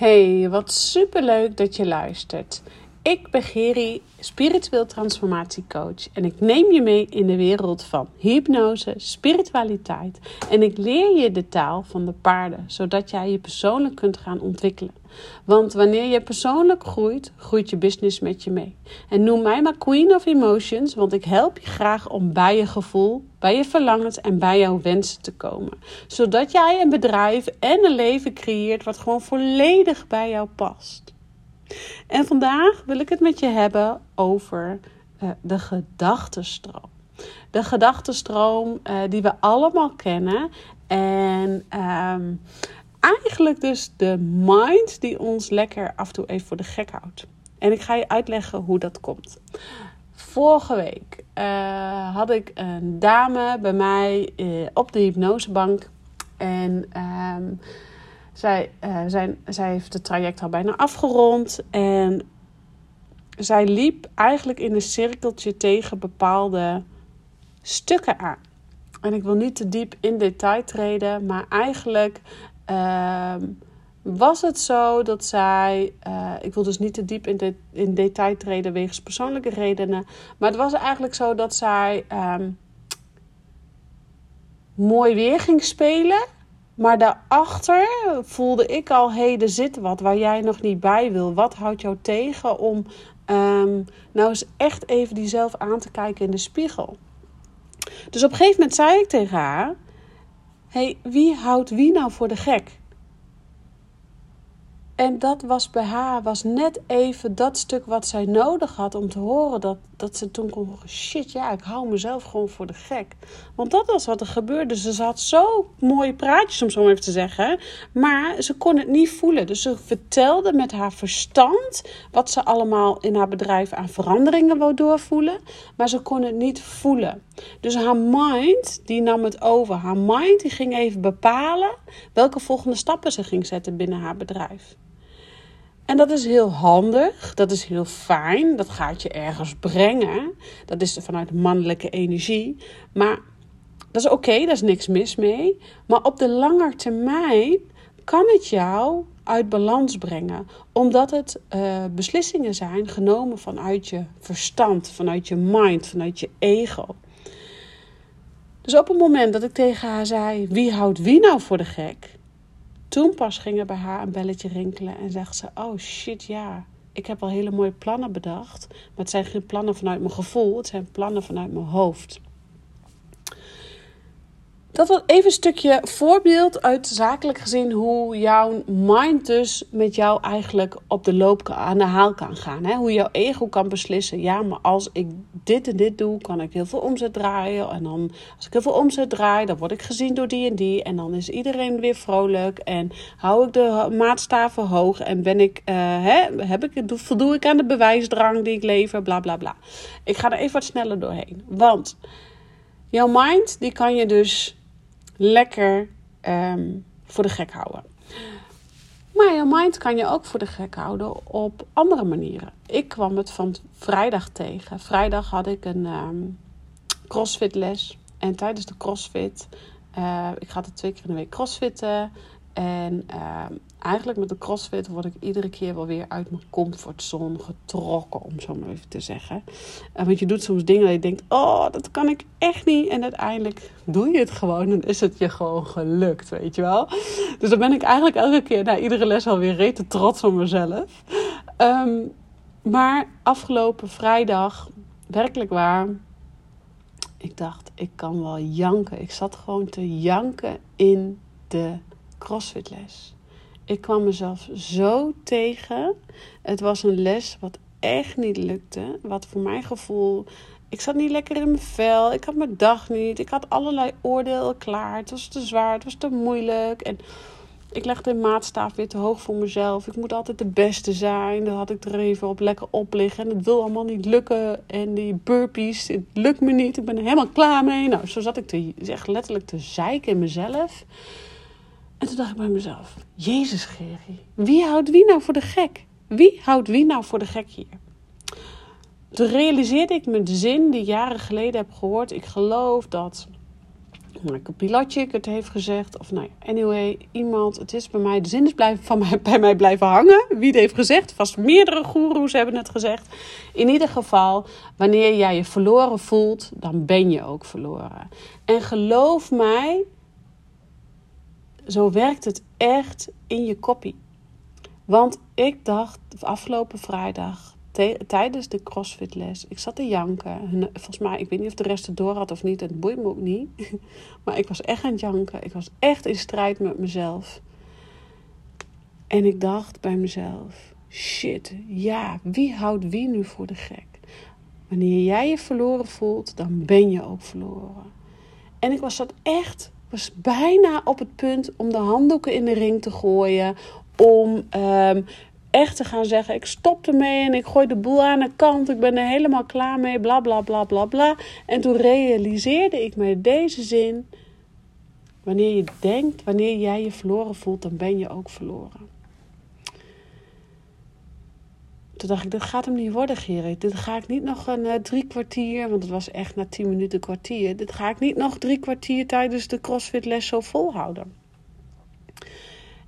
Hey, wat superleuk dat je luistert. Ik ben Geri, spiritueel transformatiecoach en ik neem je mee in de wereld van hypnose, spiritualiteit en ik leer je de taal van de paarden, zodat jij je persoonlijk kunt gaan ontwikkelen. Want wanneer je persoonlijk groeit, groeit je business met je mee. En noem mij maar Queen of Emotions, want ik help je graag om bij je gevoel, bij je verlangens en bij jouw wensen te komen. Zodat jij een bedrijf en een leven creëert wat gewoon volledig bij jou past. En vandaag wil ik het met je hebben over uh, de gedachtenstroom. De gedachtenstroom uh, die we allemaal kennen. En um, eigenlijk dus de mind die ons lekker af en toe even voor de gek houdt. En ik ga je uitleggen hoe dat komt. Vorige week uh, had ik een dame bij mij op de hypnosebank. En um, zij, uh, zijn, zij heeft het traject al bijna afgerond. En zij liep eigenlijk in een cirkeltje tegen bepaalde stukken aan. En ik wil niet te diep in detail treden, maar eigenlijk uh, was het zo dat zij. Uh, ik wil dus niet te diep in, in detail treden wegens persoonlijke redenen. Maar het was eigenlijk zo dat zij um, mooi weer ging spelen. Maar daarachter voelde ik al, hé, hey, er zit wat waar jij nog niet bij wil. Wat houdt jou tegen om um, nou eens echt even die zelf aan te kijken in de spiegel? Dus op een gegeven moment zei ik tegen haar, hé, hey, wie houdt wie nou voor de gek? En dat was bij haar was net even dat stuk wat zij nodig had om te horen dat, dat ze toen kon shit ja, ik hou mezelf gewoon voor de gek. Want dat was wat er gebeurde. Ze had zo mooie praatjes om zo even te zeggen, maar ze kon het niet voelen. Dus ze vertelde met haar verstand wat ze allemaal in haar bedrijf aan veranderingen wou doorvoelen, maar ze kon het niet voelen. Dus haar mind die nam het over. Haar mind die ging even bepalen welke volgende stappen ze ging zetten binnen haar bedrijf. En dat is heel handig, dat is heel fijn, dat gaat je ergens brengen. Dat is vanuit mannelijke energie. Maar dat is oké, okay, daar is niks mis mee. Maar op de lange termijn kan het jou uit balans brengen, omdat het uh, beslissingen zijn genomen vanuit je verstand, vanuit je mind, vanuit je ego. Dus op het moment dat ik tegen haar zei: Wie houdt wie nou voor de gek? Toen pas ging er bij haar een belletje rinkelen en zegt ze: Oh shit, ja. Ik heb al hele mooie plannen bedacht. Maar het zijn geen plannen vanuit mijn gevoel, het zijn plannen vanuit mijn hoofd. Dat was even een stukje voorbeeld uit zakelijk gezien hoe jouw mind dus met jou eigenlijk op de loop aan de haal kan gaan. Hè? Hoe jouw ego kan beslissen, ja, maar als ik dit en dit doe, kan ik heel veel omzet draaien. En dan, als ik heel veel omzet draai, dan word ik gezien door die en die. En dan is iedereen weer vrolijk en hou ik de maatstaven hoog en ben ik, uh, hè, heb ik, voldoe ik aan de bewijsdrang die ik lever, bla bla bla. Ik ga er even wat sneller doorheen, want jouw mind, die kan je dus lekker um, voor de gek houden. Maar je mind kan je ook voor de gek houden op andere manieren. Ik kwam het van vrijdag tegen. Vrijdag had ik een um, crossfit les. En tijdens de crossfit, uh, ik ga er twee keer in de week crossfitten. En uh, eigenlijk met de crossfit word ik iedere keer wel weer uit mijn comfortzone getrokken, om zo maar even te zeggen. Uh, want je doet soms dingen dat je denkt, oh, dat kan ik echt niet. En uiteindelijk doe je het gewoon en is het je gewoon gelukt, weet je wel. Dus dan ben ik eigenlijk elke keer na iedere les alweer rete trots op mezelf. Um, maar afgelopen vrijdag, werkelijk waar, ik dacht, ik kan wel janken. Ik zat gewoon te janken in de crossfitles. Ik kwam mezelf zo tegen. Het was een les wat echt niet lukte. Wat voor mijn gevoel. Ik zat niet lekker in mijn vel. Ik had mijn dag niet. Ik had allerlei oordelen klaar. Het was te zwaar. Het was te moeilijk. En ik legde de maatstaaf weer te hoog voor mezelf. Ik moet altijd de beste zijn. Dan had ik er even op lekker op liggen. En het wil allemaal niet lukken. En die burpees, het lukt me niet. Ik ben er helemaal klaar mee. Nou, zo zat ik te, echt letterlijk te zeiken in mezelf. En toen dacht ik bij mezelf: Jezus, Geri, wie houdt wie nou voor de gek? Wie houdt wie nou voor de gek hier? Toen realiseerde ik me de zin die jaren geleden heb gehoord. Ik geloof dat Michael Pilatschik het heeft gezegd. Of nou ja, anyway, iemand. Het is bij mij, de zin is blijven, van mij, bij mij blijven hangen. Wie het heeft gezegd. Vast meerdere goeroes hebben het gezegd. In ieder geval, wanneer jij je verloren voelt, dan ben je ook verloren. En geloof mij, zo werkt het echt in je koppie. Want ik dacht afgelopen vrijdag tijdens de crossfitles, ik zat te janken. Volgens mij, ik weet niet of de rest het door had of niet. Het boeit me ook niet. Maar ik was echt aan het janken. Ik was echt in strijd met mezelf. En ik dacht bij mezelf: shit, ja, wie houdt wie nu voor de gek? Wanneer jij je verloren voelt, dan ben je ook verloren. En ik was dat echt, was bijna op het punt om de handdoeken in de ring te gooien. Om um, echt te gaan zeggen: ik stop ermee en ik gooi de boel aan de kant. Ik ben er helemaal klaar mee, bla bla bla bla bla. En toen realiseerde ik me deze zin: wanneer je denkt, wanneer jij je verloren voelt, dan ben je ook verloren. Toen dacht ik, dit gaat hem niet worden, Gerrit. Dit ga ik niet nog een uh, drie kwartier, want het was echt na tien minuten kwartier. Dit ga ik niet nog drie kwartier tijdens de crossfit les zo volhouden.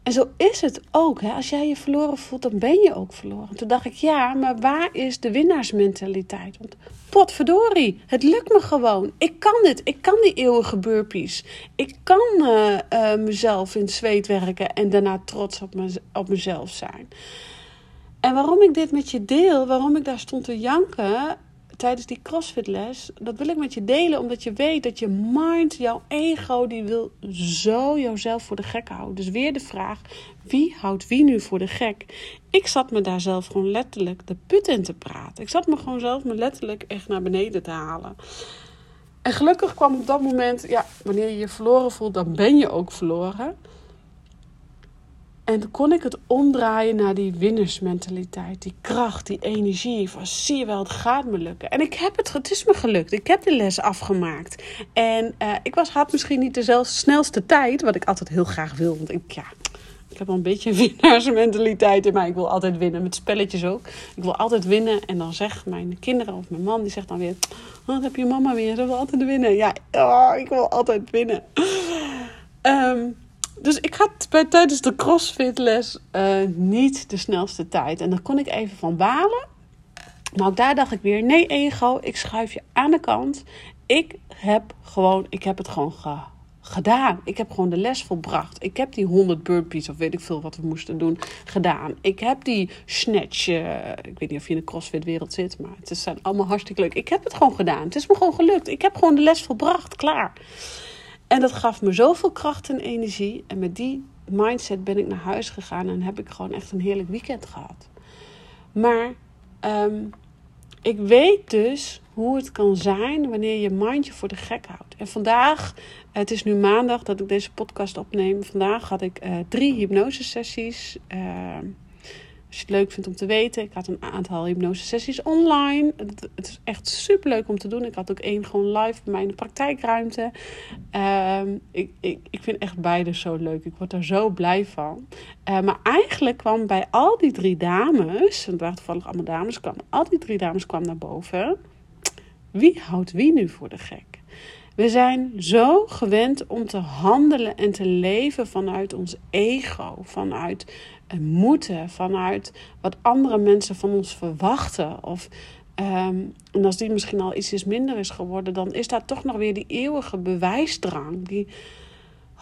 En zo is het ook. Hè? Als jij je verloren voelt, dan ben je ook verloren. Toen dacht ik, ja, maar waar is de winnaarsmentaliteit? Want potverdorie, het lukt me gewoon. Ik kan dit. Ik kan die eeuwige burpees. Ik kan uh, uh, mezelf in zweet werken en daarna trots op, op mezelf zijn. En waarom ik dit met je deel, waarom ik daar stond te janken, tijdens die CrossFit-les, dat wil ik met je delen, omdat je weet dat je mind, jouw ego, die wil zo jouzelf voor de gek houden. Dus weer de vraag: wie houdt wie nu voor de gek? Ik zat me daar zelf gewoon letterlijk de put in te praten. Ik zat me gewoon zelf me letterlijk echt naar beneden te halen. En gelukkig kwam op dat moment, ja, wanneer je je verloren voelt, dan ben je ook verloren. En kon ik het omdraaien naar die winnersmentaliteit, die kracht, die energie. Van zie je wel, het gaat me lukken. En ik heb het, het is me gelukt. Ik heb de les afgemaakt. En uh, ik was, had misschien niet de snelste tijd, wat ik altijd heel graag wil. Want ik, ja, ik heb wel een beetje een winnaarsmentaliteit in mij. Ik wil altijd winnen, met spelletjes ook. Ik wil altijd winnen. En dan zegt mijn kinderen of mijn man, die zegt dan weer... Oh, heb je mama weer, ze wil altijd winnen. Ja, oh, ik wil altijd winnen. Um, dus ik had bij, tijdens de crossfitles uh, niet de snelste tijd. En daar kon ik even van balen. Maar ook daar dacht ik weer, nee ego, ik schuif je aan de kant. Ik heb gewoon, ik heb het gewoon gedaan. Ik heb gewoon de les volbracht. Ik heb die 100 burpees of weet ik veel wat we moesten doen gedaan. Ik heb die snatch, uh, ik weet niet of je in de crossfit wereld zit, maar het zijn allemaal hartstikke leuk. Ik heb het gewoon gedaan. Het is me gewoon gelukt. Ik heb gewoon de les volbracht, klaar. En dat gaf me zoveel kracht en energie. En met die mindset ben ik naar huis gegaan en heb ik gewoon echt een heerlijk weekend gehad. Maar um, ik weet dus hoe het kan zijn wanneer je mindje voor de gek houdt. En vandaag, het is nu maandag dat ik deze podcast opneem. Vandaag had ik uh, drie hypnosesessies. Uh, als je het leuk vindt om te weten, ik had een aantal hypnosesessies online. Het, is echt super leuk om te doen. Ik had ook één gewoon live bij mij in de praktijkruimte. Um, ik, ik, ik vind echt beide zo leuk. Ik word er zo blij van. Uh, maar eigenlijk kwam bij al die drie dames, het waren toevallig allemaal dames, kwamen, al die drie dames kwamen naar boven. Wie houdt wie nu voor de gek? We zijn zo gewend om te handelen en te leven vanuit ons ego, vanuit moeten, vanuit wat andere mensen van ons verwachten. Of, um, en als die misschien al iets minder is geworden, dan is daar toch nog weer die eeuwige bewijsdrang. Die,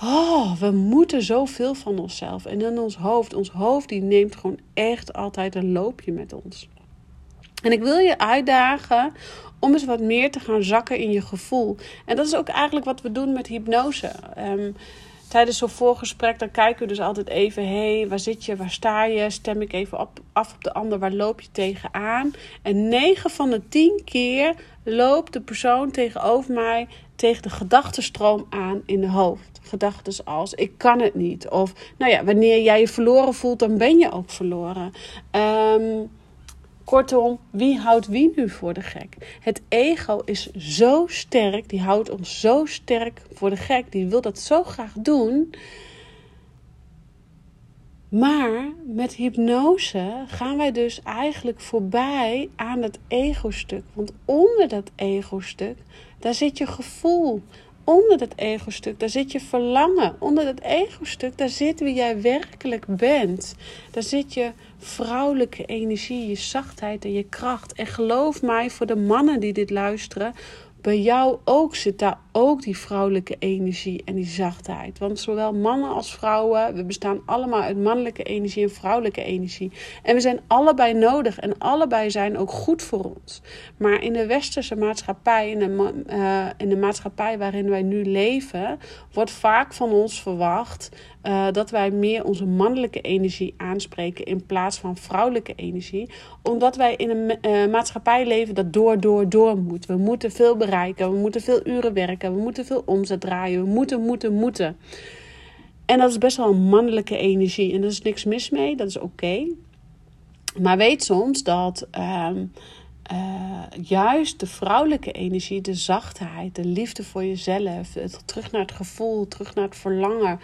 oh, we moeten zoveel van onszelf. En in ons hoofd, ons hoofd die neemt gewoon echt altijd een loopje met ons. En ik wil je uitdagen om eens wat meer te gaan zakken in je gevoel. En dat is ook eigenlijk wat we doen met hypnose. Um, tijdens zo'n voorgesprek, dan kijken we dus altijd even: hé, hey, waar zit je, waar sta je? Stem ik even op, af op de ander, waar loop je tegenaan? En 9 van de 10 keer loopt de persoon tegenover mij tegen de gedachtenstroom aan in de hoofd. Gedachten als: ik kan het niet. Of nou ja, wanneer jij je verloren voelt, dan ben je ook verloren. Um, Kortom, wie houdt wie nu voor de gek? Het ego is zo sterk, die houdt ons zo sterk voor de gek, die wil dat zo graag doen. Maar met hypnose gaan wij dus eigenlijk voorbij aan het ego-stuk. Want onder dat ego-stuk, daar zit je gevoel. Onder dat ego-stuk, daar zit je verlangen. Onder dat ego-stuk, daar zit wie jij werkelijk bent. Daar zit je vrouwelijke energie, je zachtheid en je kracht. En geloof mij, voor de mannen die dit luisteren, bij jou ook zit daar ook die vrouwelijke energie en die zachtheid. Want zowel mannen als vrouwen, we bestaan allemaal uit mannelijke energie en vrouwelijke energie. En we zijn allebei nodig en allebei zijn ook goed voor ons. Maar in de westerse maatschappij, in de, uh, in de maatschappij waarin wij nu leven, wordt vaak van ons verwacht uh, dat wij meer onze mannelijke energie aanspreken in plaats van vrouwelijke energie. Omdat wij in een uh, maatschappij leven dat door, door, door moet. We moeten veel bereiken, we moeten veel uren werken, we moeten veel omzet draaien, we moeten, moeten, moeten. En dat is best wel een mannelijke energie en daar is niks mis mee, dat is oké. Maar weet soms dat. Uh, uh, juist de vrouwelijke energie, de zachtheid, de liefde voor jezelf, het, terug naar het gevoel, terug naar het verlangen,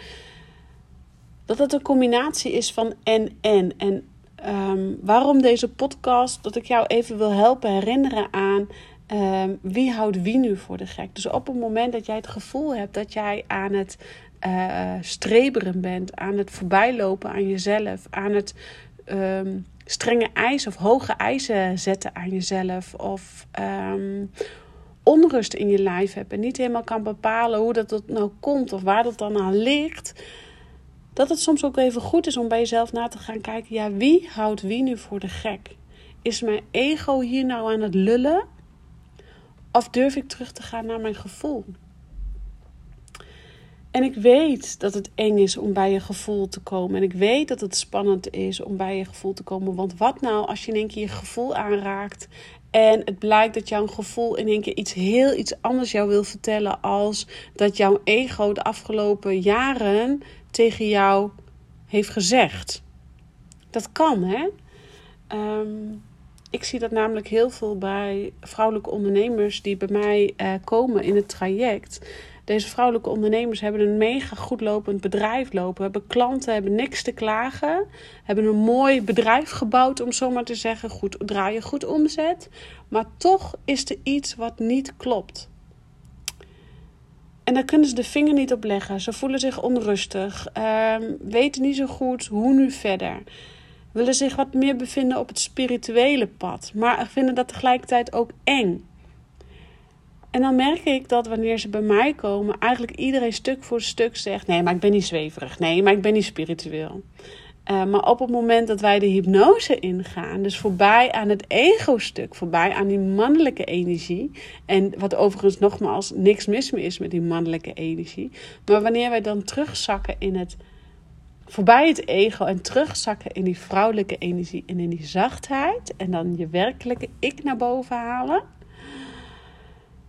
dat het een combinatie is van en en. Um, waarom deze podcast? Dat ik jou even wil helpen herinneren aan um, wie houdt wie nu voor de gek. Dus op het moment dat jij het gevoel hebt dat jij aan het uh, streberen bent, aan het voorbijlopen aan jezelf, aan het um, strenge eisen of hoge eisen zetten aan jezelf, of onrust in je lijf hebt en niet helemaal kan bepalen hoe dat nou komt of waar dat dan aan ligt dat het soms ook even goed is om bij jezelf na te gaan kijken: ja, wie houdt wie nu voor de gek? Is mijn ego hier nou aan het lullen? Of durf ik terug te gaan naar mijn gevoel? En ik weet dat het eng is om bij je gevoel te komen. En ik weet dat het spannend is om bij je gevoel te komen. Want wat nou als je in één keer je gevoel aanraakt. En het blijkt dat jouw gevoel in één keer iets heel iets anders jou wil vertellen. Als dat jouw ego de afgelopen jaren tegen jou heeft gezegd. Dat kan, hè? Um, ik zie dat namelijk heel veel bij vrouwelijke ondernemers die bij mij uh, komen in het traject. Deze vrouwelijke ondernemers hebben een mega goed lopend bedrijf lopen. Hebben klanten, hebben niks te klagen. Hebben een mooi bedrijf gebouwd, om zo maar te zeggen. Goed, draaien goed omzet. Maar toch is er iets wat niet klopt. En daar kunnen ze de vinger niet op leggen. Ze voelen zich onrustig, uh, weten niet zo goed hoe nu verder. Willen zich wat meer bevinden op het spirituele pad, maar vinden dat tegelijkertijd ook eng. En dan merk ik dat wanneer ze bij mij komen, eigenlijk iedereen stuk voor stuk zegt: Nee, maar ik ben niet zweverig. Nee, maar ik ben niet spiritueel. Uh, maar op het moment dat wij de hypnose ingaan, dus voorbij aan het ego-stuk, voorbij aan die mannelijke energie, en wat overigens nogmaals niks mis mee is met die mannelijke energie, maar wanneer wij dan terugzakken in het, voorbij het ego en terugzakken in die vrouwelijke energie en in die zachtheid, en dan je werkelijke ik naar boven halen.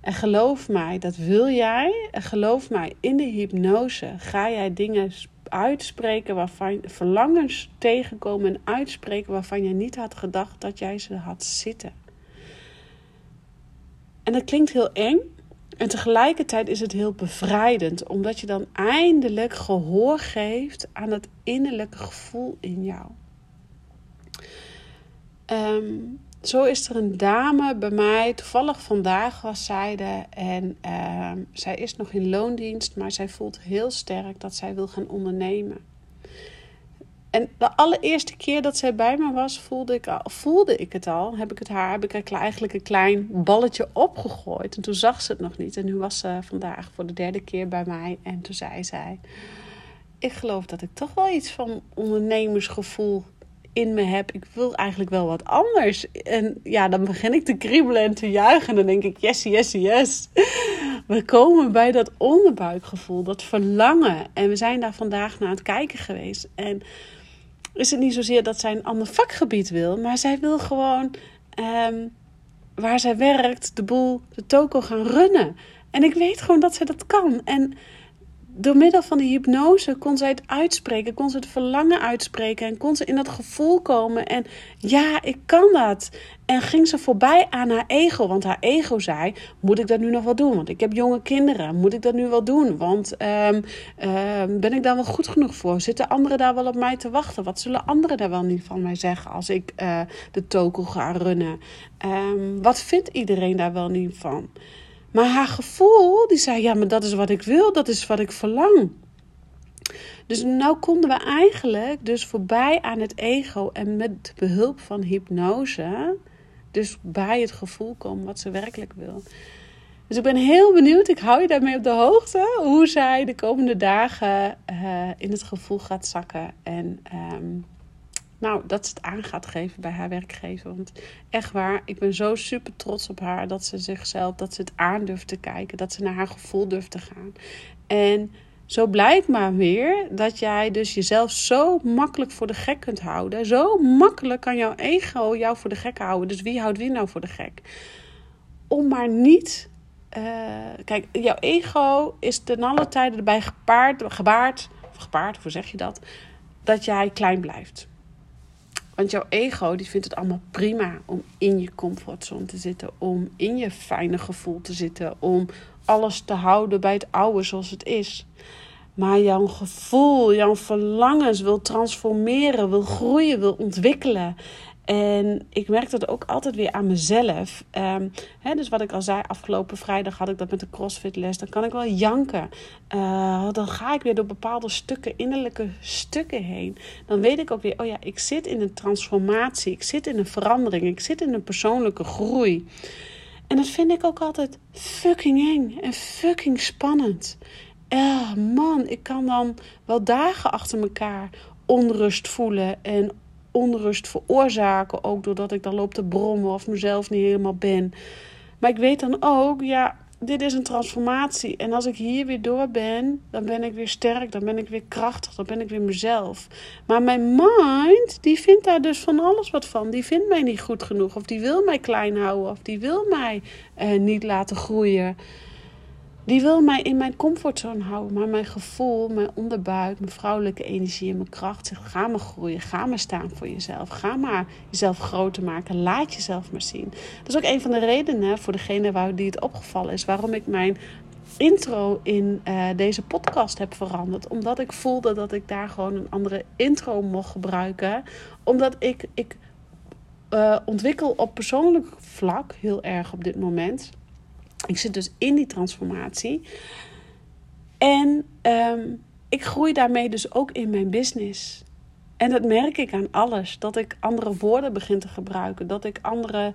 En geloof mij, dat wil jij. En geloof mij, in de hypnose ga jij dingen uitspreken waarvan verlangens tegenkomen en uitspreken waarvan je niet had gedacht dat jij ze had zitten. En dat klinkt heel eng. En tegelijkertijd is het heel bevrijdend, omdat je dan eindelijk gehoor geeft aan het innerlijke gevoel in jou. Um, zo is er een dame bij mij, toevallig vandaag was zij. En uh, zij is nog in loondienst, maar zij voelt heel sterk dat zij wil gaan ondernemen. En de allereerste keer dat zij bij me was, voelde ik, al, voelde ik het al. Heb ik het haar, heb ik eigenlijk een klein balletje opgegooid. En toen zag ze het nog niet. En nu was ze vandaag voor de derde keer bij mij. En toen zei zij: Ik geloof dat ik toch wel iets van ondernemersgevoel in me heb. Ik wil eigenlijk wel wat anders. En ja, dan begin ik te kriebelen en te juichen. En dan denk ik, yes, yes, yes. We komen bij dat onderbuikgevoel, dat verlangen. En we zijn daar vandaag naar het kijken geweest. En is het niet zozeer dat zij een ander vakgebied wil, maar zij wil gewoon um, waar zij werkt, de boel, de toko gaan runnen. En ik weet gewoon dat zij dat kan. En door middel van die hypnose kon zij het uitspreken, kon ze het verlangen uitspreken en kon ze in dat gevoel komen. En ja, ik kan dat. En ging ze voorbij aan haar ego, want haar ego zei: Moet ik dat nu nog wel doen? Want ik heb jonge kinderen. Moet ik dat nu wel doen? Want um, um, ben ik daar wel goed genoeg voor? Zitten anderen daar wel op mij te wachten? Wat zullen anderen daar wel niet van mij zeggen als ik uh, de toko ga runnen? Um, wat vindt iedereen daar wel niet van? Maar haar gevoel, die zei, ja, maar dat is wat ik wil, dat is wat ik verlang. Dus nou konden we eigenlijk dus voorbij aan het ego en met behulp van hypnose, dus bij het gevoel komen wat ze werkelijk wil. Dus ik ben heel benieuwd, ik hou je daarmee op de hoogte, hoe zij de komende dagen uh, in het gevoel gaat zakken. En um, nou, dat ze het aan gaat geven bij haar werkgever. Want echt waar, ik ben zo super trots op haar dat ze zichzelf, dat ze het aan durft te kijken, dat ze naar haar gevoel durft te gaan. En zo blijkt maar weer dat jij dus jezelf zo makkelijk voor de gek kunt houden. Zo makkelijk kan jouw ego jou voor de gek houden. Dus wie houdt wie nou voor de gek? Om maar niet. Uh, kijk, jouw ego is ten alle tijde erbij gepaard, gebaard, gepaard, hoe zeg je dat? Dat jij klein blijft. Want jouw ego die vindt het allemaal prima om in je comfortzone te zitten, om in je fijne gevoel te zitten, om alles te houden bij het oude zoals het is. Maar jouw gevoel, jouw verlangens wil transformeren, wil groeien, wil ontwikkelen. En ik merk dat ook altijd weer aan mezelf. Um, hè, dus wat ik al zei, afgelopen vrijdag had ik dat met de CrossFit-les. Dan kan ik wel janken. Uh, dan ga ik weer door bepaalde stukken, innerlijke stukken heen. Dan weet ik ook weer, oh ja, ik zit in een transformatie. Ik zit in een verandering. Ik zit in een persoonlijke groei. En dat vind ik ook altijd fucking eng en fucking spannend. Ja, man, ik kan dan wel dagen achter elkaar onrust voelen en onrust veroorzaken. Ook doordat ik dan loop te brommen of mezelf niet helemaal ben. Maar ik weet dan ook, ja, dit is een transformatie. En als ik hier weer door ben, dan ben ik weer sterk, dan ben ik weer krachtig, dan ben ik weer mezelf. Maar mijn mind, die vindt daar dus van alles wat van. Die vindt mij niet goed genoeg, of die wil mij klein houden, of die wil mij eh, niet laten groeien. Die wil mij in mijn comfortzone houden. Maar mijn gevoel, mijn onderbuik, mijn vrouwelijke energie en mijn kracht ga maar groeien. Ga maar staan voor jezelf. Ga maar jezelf groter maken. Laat jezelf maar zien. Dat is ook een van de redenen voor degene waar die het opgevallen is. Waarom ik mijn intro in uh, deze podcast heb veranderd. Omdat ik voelde dat ik daar gewoon een andere intro mocht gebruiken. Omdat ik, ik uh, ontwikkel op persoonlijk vlak heel erg op dit moment. Ik zit dus in die transformatie. En um, ik groei daarmee dus ook in mijn business. En dat merk ik aan alles. Dat ik andere woorden begin te gebruiken. Dat ik andere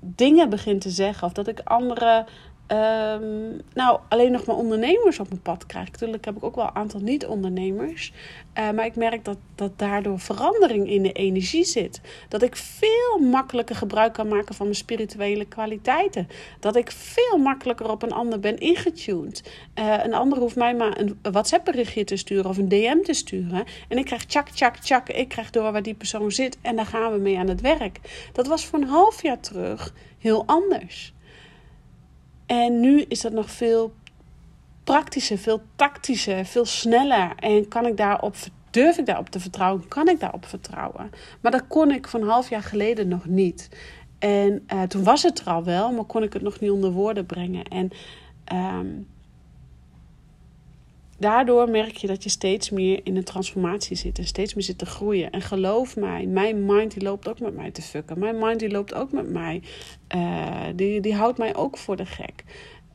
dingen begin te zeggen. Of dat ik andere Um, nou, alleen nog maar ondernemers op mijn pad krijg. Natuurlijk heb ik ook wel een aantal niet-ondernemers. Uh, maar ik merk dat, dat daardoor verandering in de energie zit. Dat ik veel makkelijker gebruik kan maken van mijn spirituele kwaliteiten. Dat ik veel makkelijker op een ander ben ingetuned. Uh, een ander hoeft mij maar een WhatsApp-berichtje te sturen of een DM te sturen. En ik krijg tjak, tjak, tjak. Ik krijg door waar die persoon zit. En daar gaan we mee aan het werk. Dat was voor een half jaar terug heel anders. En nu is dat nog veel praktischer, veel tactischer, veel sneller. En kan ik daarop, durf ik daarop te vertrouwen? Kan ik daarop vertrouwen? Maar dat kon ik van een half jaar geleden nog niet. En uh, toen was het er al wel, maar kon ik het nog niet onder woorden brengen. En um, daardoor merk je dat je steeds meer in een transformatie zit en steeds meer zit te groeien. En geloof mij, mijn mind die loopt ook met mij te fucken. Mijn mind die loopt ook met mij. Uh, die, die houdt mij ook voor de gek.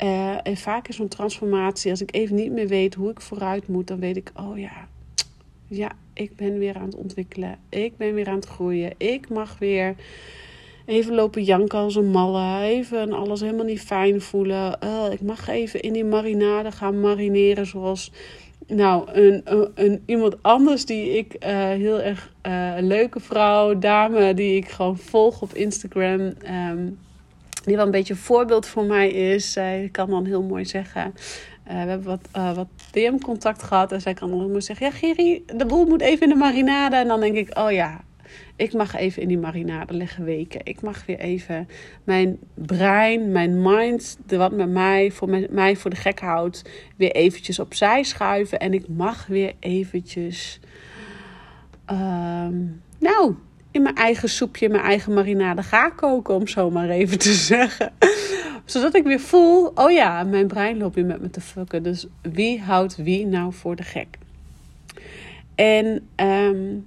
Uh, en vaak is zo'n transformatie, als ik even niet meer weet hoe ik vooruit moet, dan weet ik, oh ja, ja, ik ben weer aan het ontwikkelen. Ik ben weer aan het groeien. Ik mag weer Even lopen janken als een malle. Even alles helemaal niet fijn voelen. Uh, ik mag even in die marinade gaan marineren zoals... Nou, een, een, iemand anders die ik uh, heel erg uh, leuke vrouw, dame, die ik gewoon volg op Instagram. Um, die wel een beetje een voorbeeld voor mij is. Zij kan dan heel mooi zeggen. We hebben wat, wat DM-contact gehad. En zij kan dan heel mooi zeggen: Ja, Giri, de boel moet even in de marinade. En dan denk ik: Oh ja, ik mag even in die marinade liggen weken. Ik mag weer even mijn brein, mijn mind, de wat met mij voor, mij voor de gek houdt, weer eventjes opzij schuiven. En ik mag weer eventjes, um, nou, in mijn eigen soepje, mijn eigen marinade ga koken, om zo maar even te zeggen. Zodat ik weer voel, oh ja, mijn brein loopt weer met me te fucken. Dus wie houdt wie nou voor de gek? En um,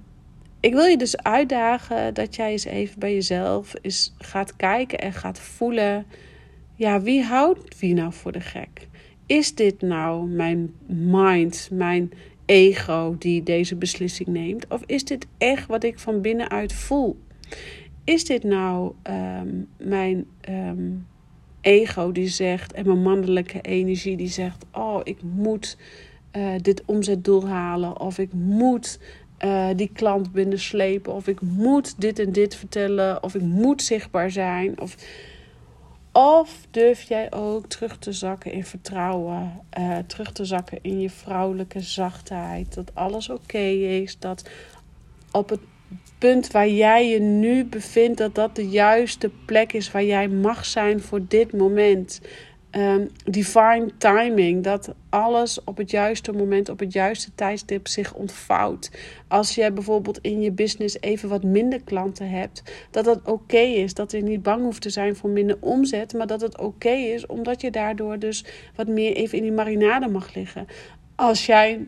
ik wil je dus uitdagen dat jij eens even bij jezelf eens gaat kijken en gaat voelen. ja, wie houdt wie nou voor de gek? Is dit nou mijn mind, mijn ego die deze beslissing neemt? Of is dit echt wat ik van binnenuit voel? Is dit nou ehm, mijn ehm, ego die zegt en mijn mannelijke energie die zegt: Oh, ik moet uh, dit omzetdoel halen, of ik moet uh, die klant binnenslepen, of ik moet dit en dit vertellen, of ik moet zichtbaar zijn. Of, of durf jij ook terug te zakken in vertrouwen, uh, terug te zakken in je vrouwelijke zachtheid, dat alles oké is, dat op het punt waar jij je nu bevindt, dat dat de juiste plek is waar jij mag zijn voor dit moment. Um, divine timing, dat alles op het juiste moment, op het juiste tijdstip zich ontvouwt. Als jij bijvoorbeeld in je business even wat minder klanten hebt, dat dat oké is. Dat je niet bang hoeft te zijn voor minder omzet, maar dat het oké is, omdat je daardoor dus wat meer even in die marinade mag liggen. Als jij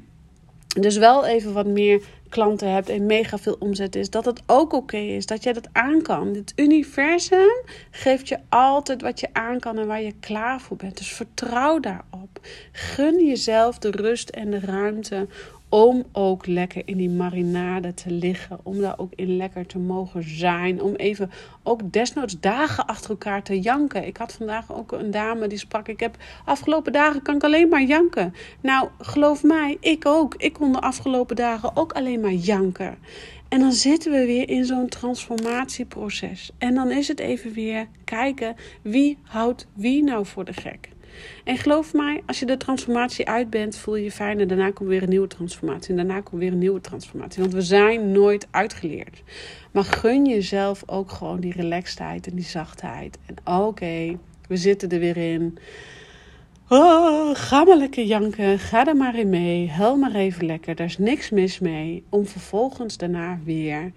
dus wel even wat meer klanten hebt en mega veel omzet is, dat het ook oké is, dat jij dat aan kan. Het universum geeft je altijd wat je aan kan en waar je klaar voor bent. Dus vertrouw daarop. Gun jezelf de rust en de ruimte om ook lekker in die marinade te liggen. Om daar ook in lekker te mogen zijn. Om even ook desnoods dagen achter elkaar te janken. Ik had vandaag ook een dame die sprak. Ik heb afgelopen dagen kan ik alleen maar janken. Nou, geloof mij, ik ook. Ik kon de afgelopen dagen ook alleen maar janken. En dan zitten we weer in zo'n transformatieproces. En dan is het even weer kijken wie houdt wie nou voor de gek. En geloof mij, als je de transformatie uit bent, voel je je fijn. En daarna komt weer een nieuwe transformatie. En daarna komt weer een nieuwe transformatie. Want we zijn nooit uitgeleerd. Maar gun jezelf ook gewoon die relaxedheid en die zachtheid. En oké, we zitten er weer in. Oh, ga lekker janken. Ga er maar in mee. Huil maar even lekker. Daar is niks mis mee. Om vervolgens daarna weer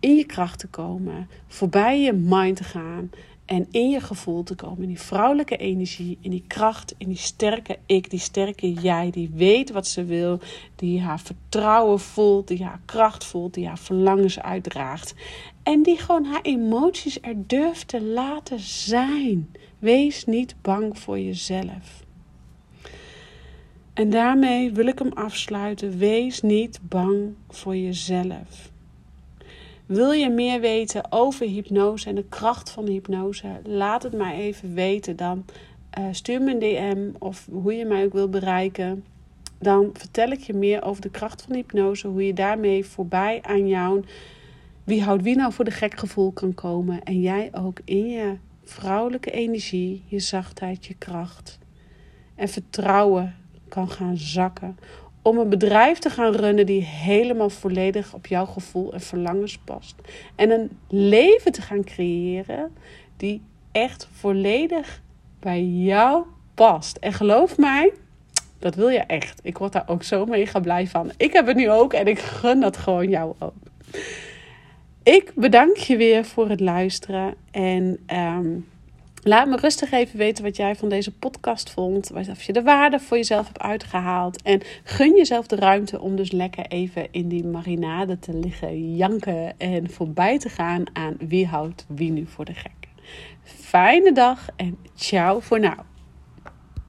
in je kracht te komen. Voorbij je mind te gaan. En in je gevoel te komen, in die vrouwelijke energie, in die kracht, in die sterke ik, die sterke jij, die weet wat ze wil, die haar vertrouwen voelt, die haar kracht voelt, die haar verlangens uitdraagt. En die gewoon haar emoties er durft te laten zijn. Wees niet bang voor jezelf. En daarmee wil ik hem afsluiten. Wees niet bang voor jezelf. Wil je meer weten over hypnose en de kracht van hypnose? Laat het mij even weten. Dan uh, stuur me een DM of hoe je mij ook wil bereiken. Dan vertel ik je meer over de kracht van hypnose. Hoe je daarmee voorbij aan jou, wie houdt wie nou voor de gek gevoel kan komen. En jij ook in je vrouwelijke energie, je zachtheid, je kracht en vertrouwen kan gaan zakken om een bedrijf te gaan runnen die helemaal volledig op jouw gevoel en verlangens past. En een leven te gaan creëren die echt volledig bij jou past. En geloof mij, dat wil je echt. Ik word daar ook zo mega blij van. Ik heb het nu ook en ik gun dat gewoon jou ook. Ik bedank je weer voor het luisteren en um, Laat me rustig even weten wat jij van deze podcast vond. Of je de waarde voor jezelf hebt uitgehaald. En gun jezelf de ruimte om dus lekker even in die marinade te liggen, janken en voorbij te gaan aan wie houdt wie nu voor de gek. Fijne dag en ciao voor nou.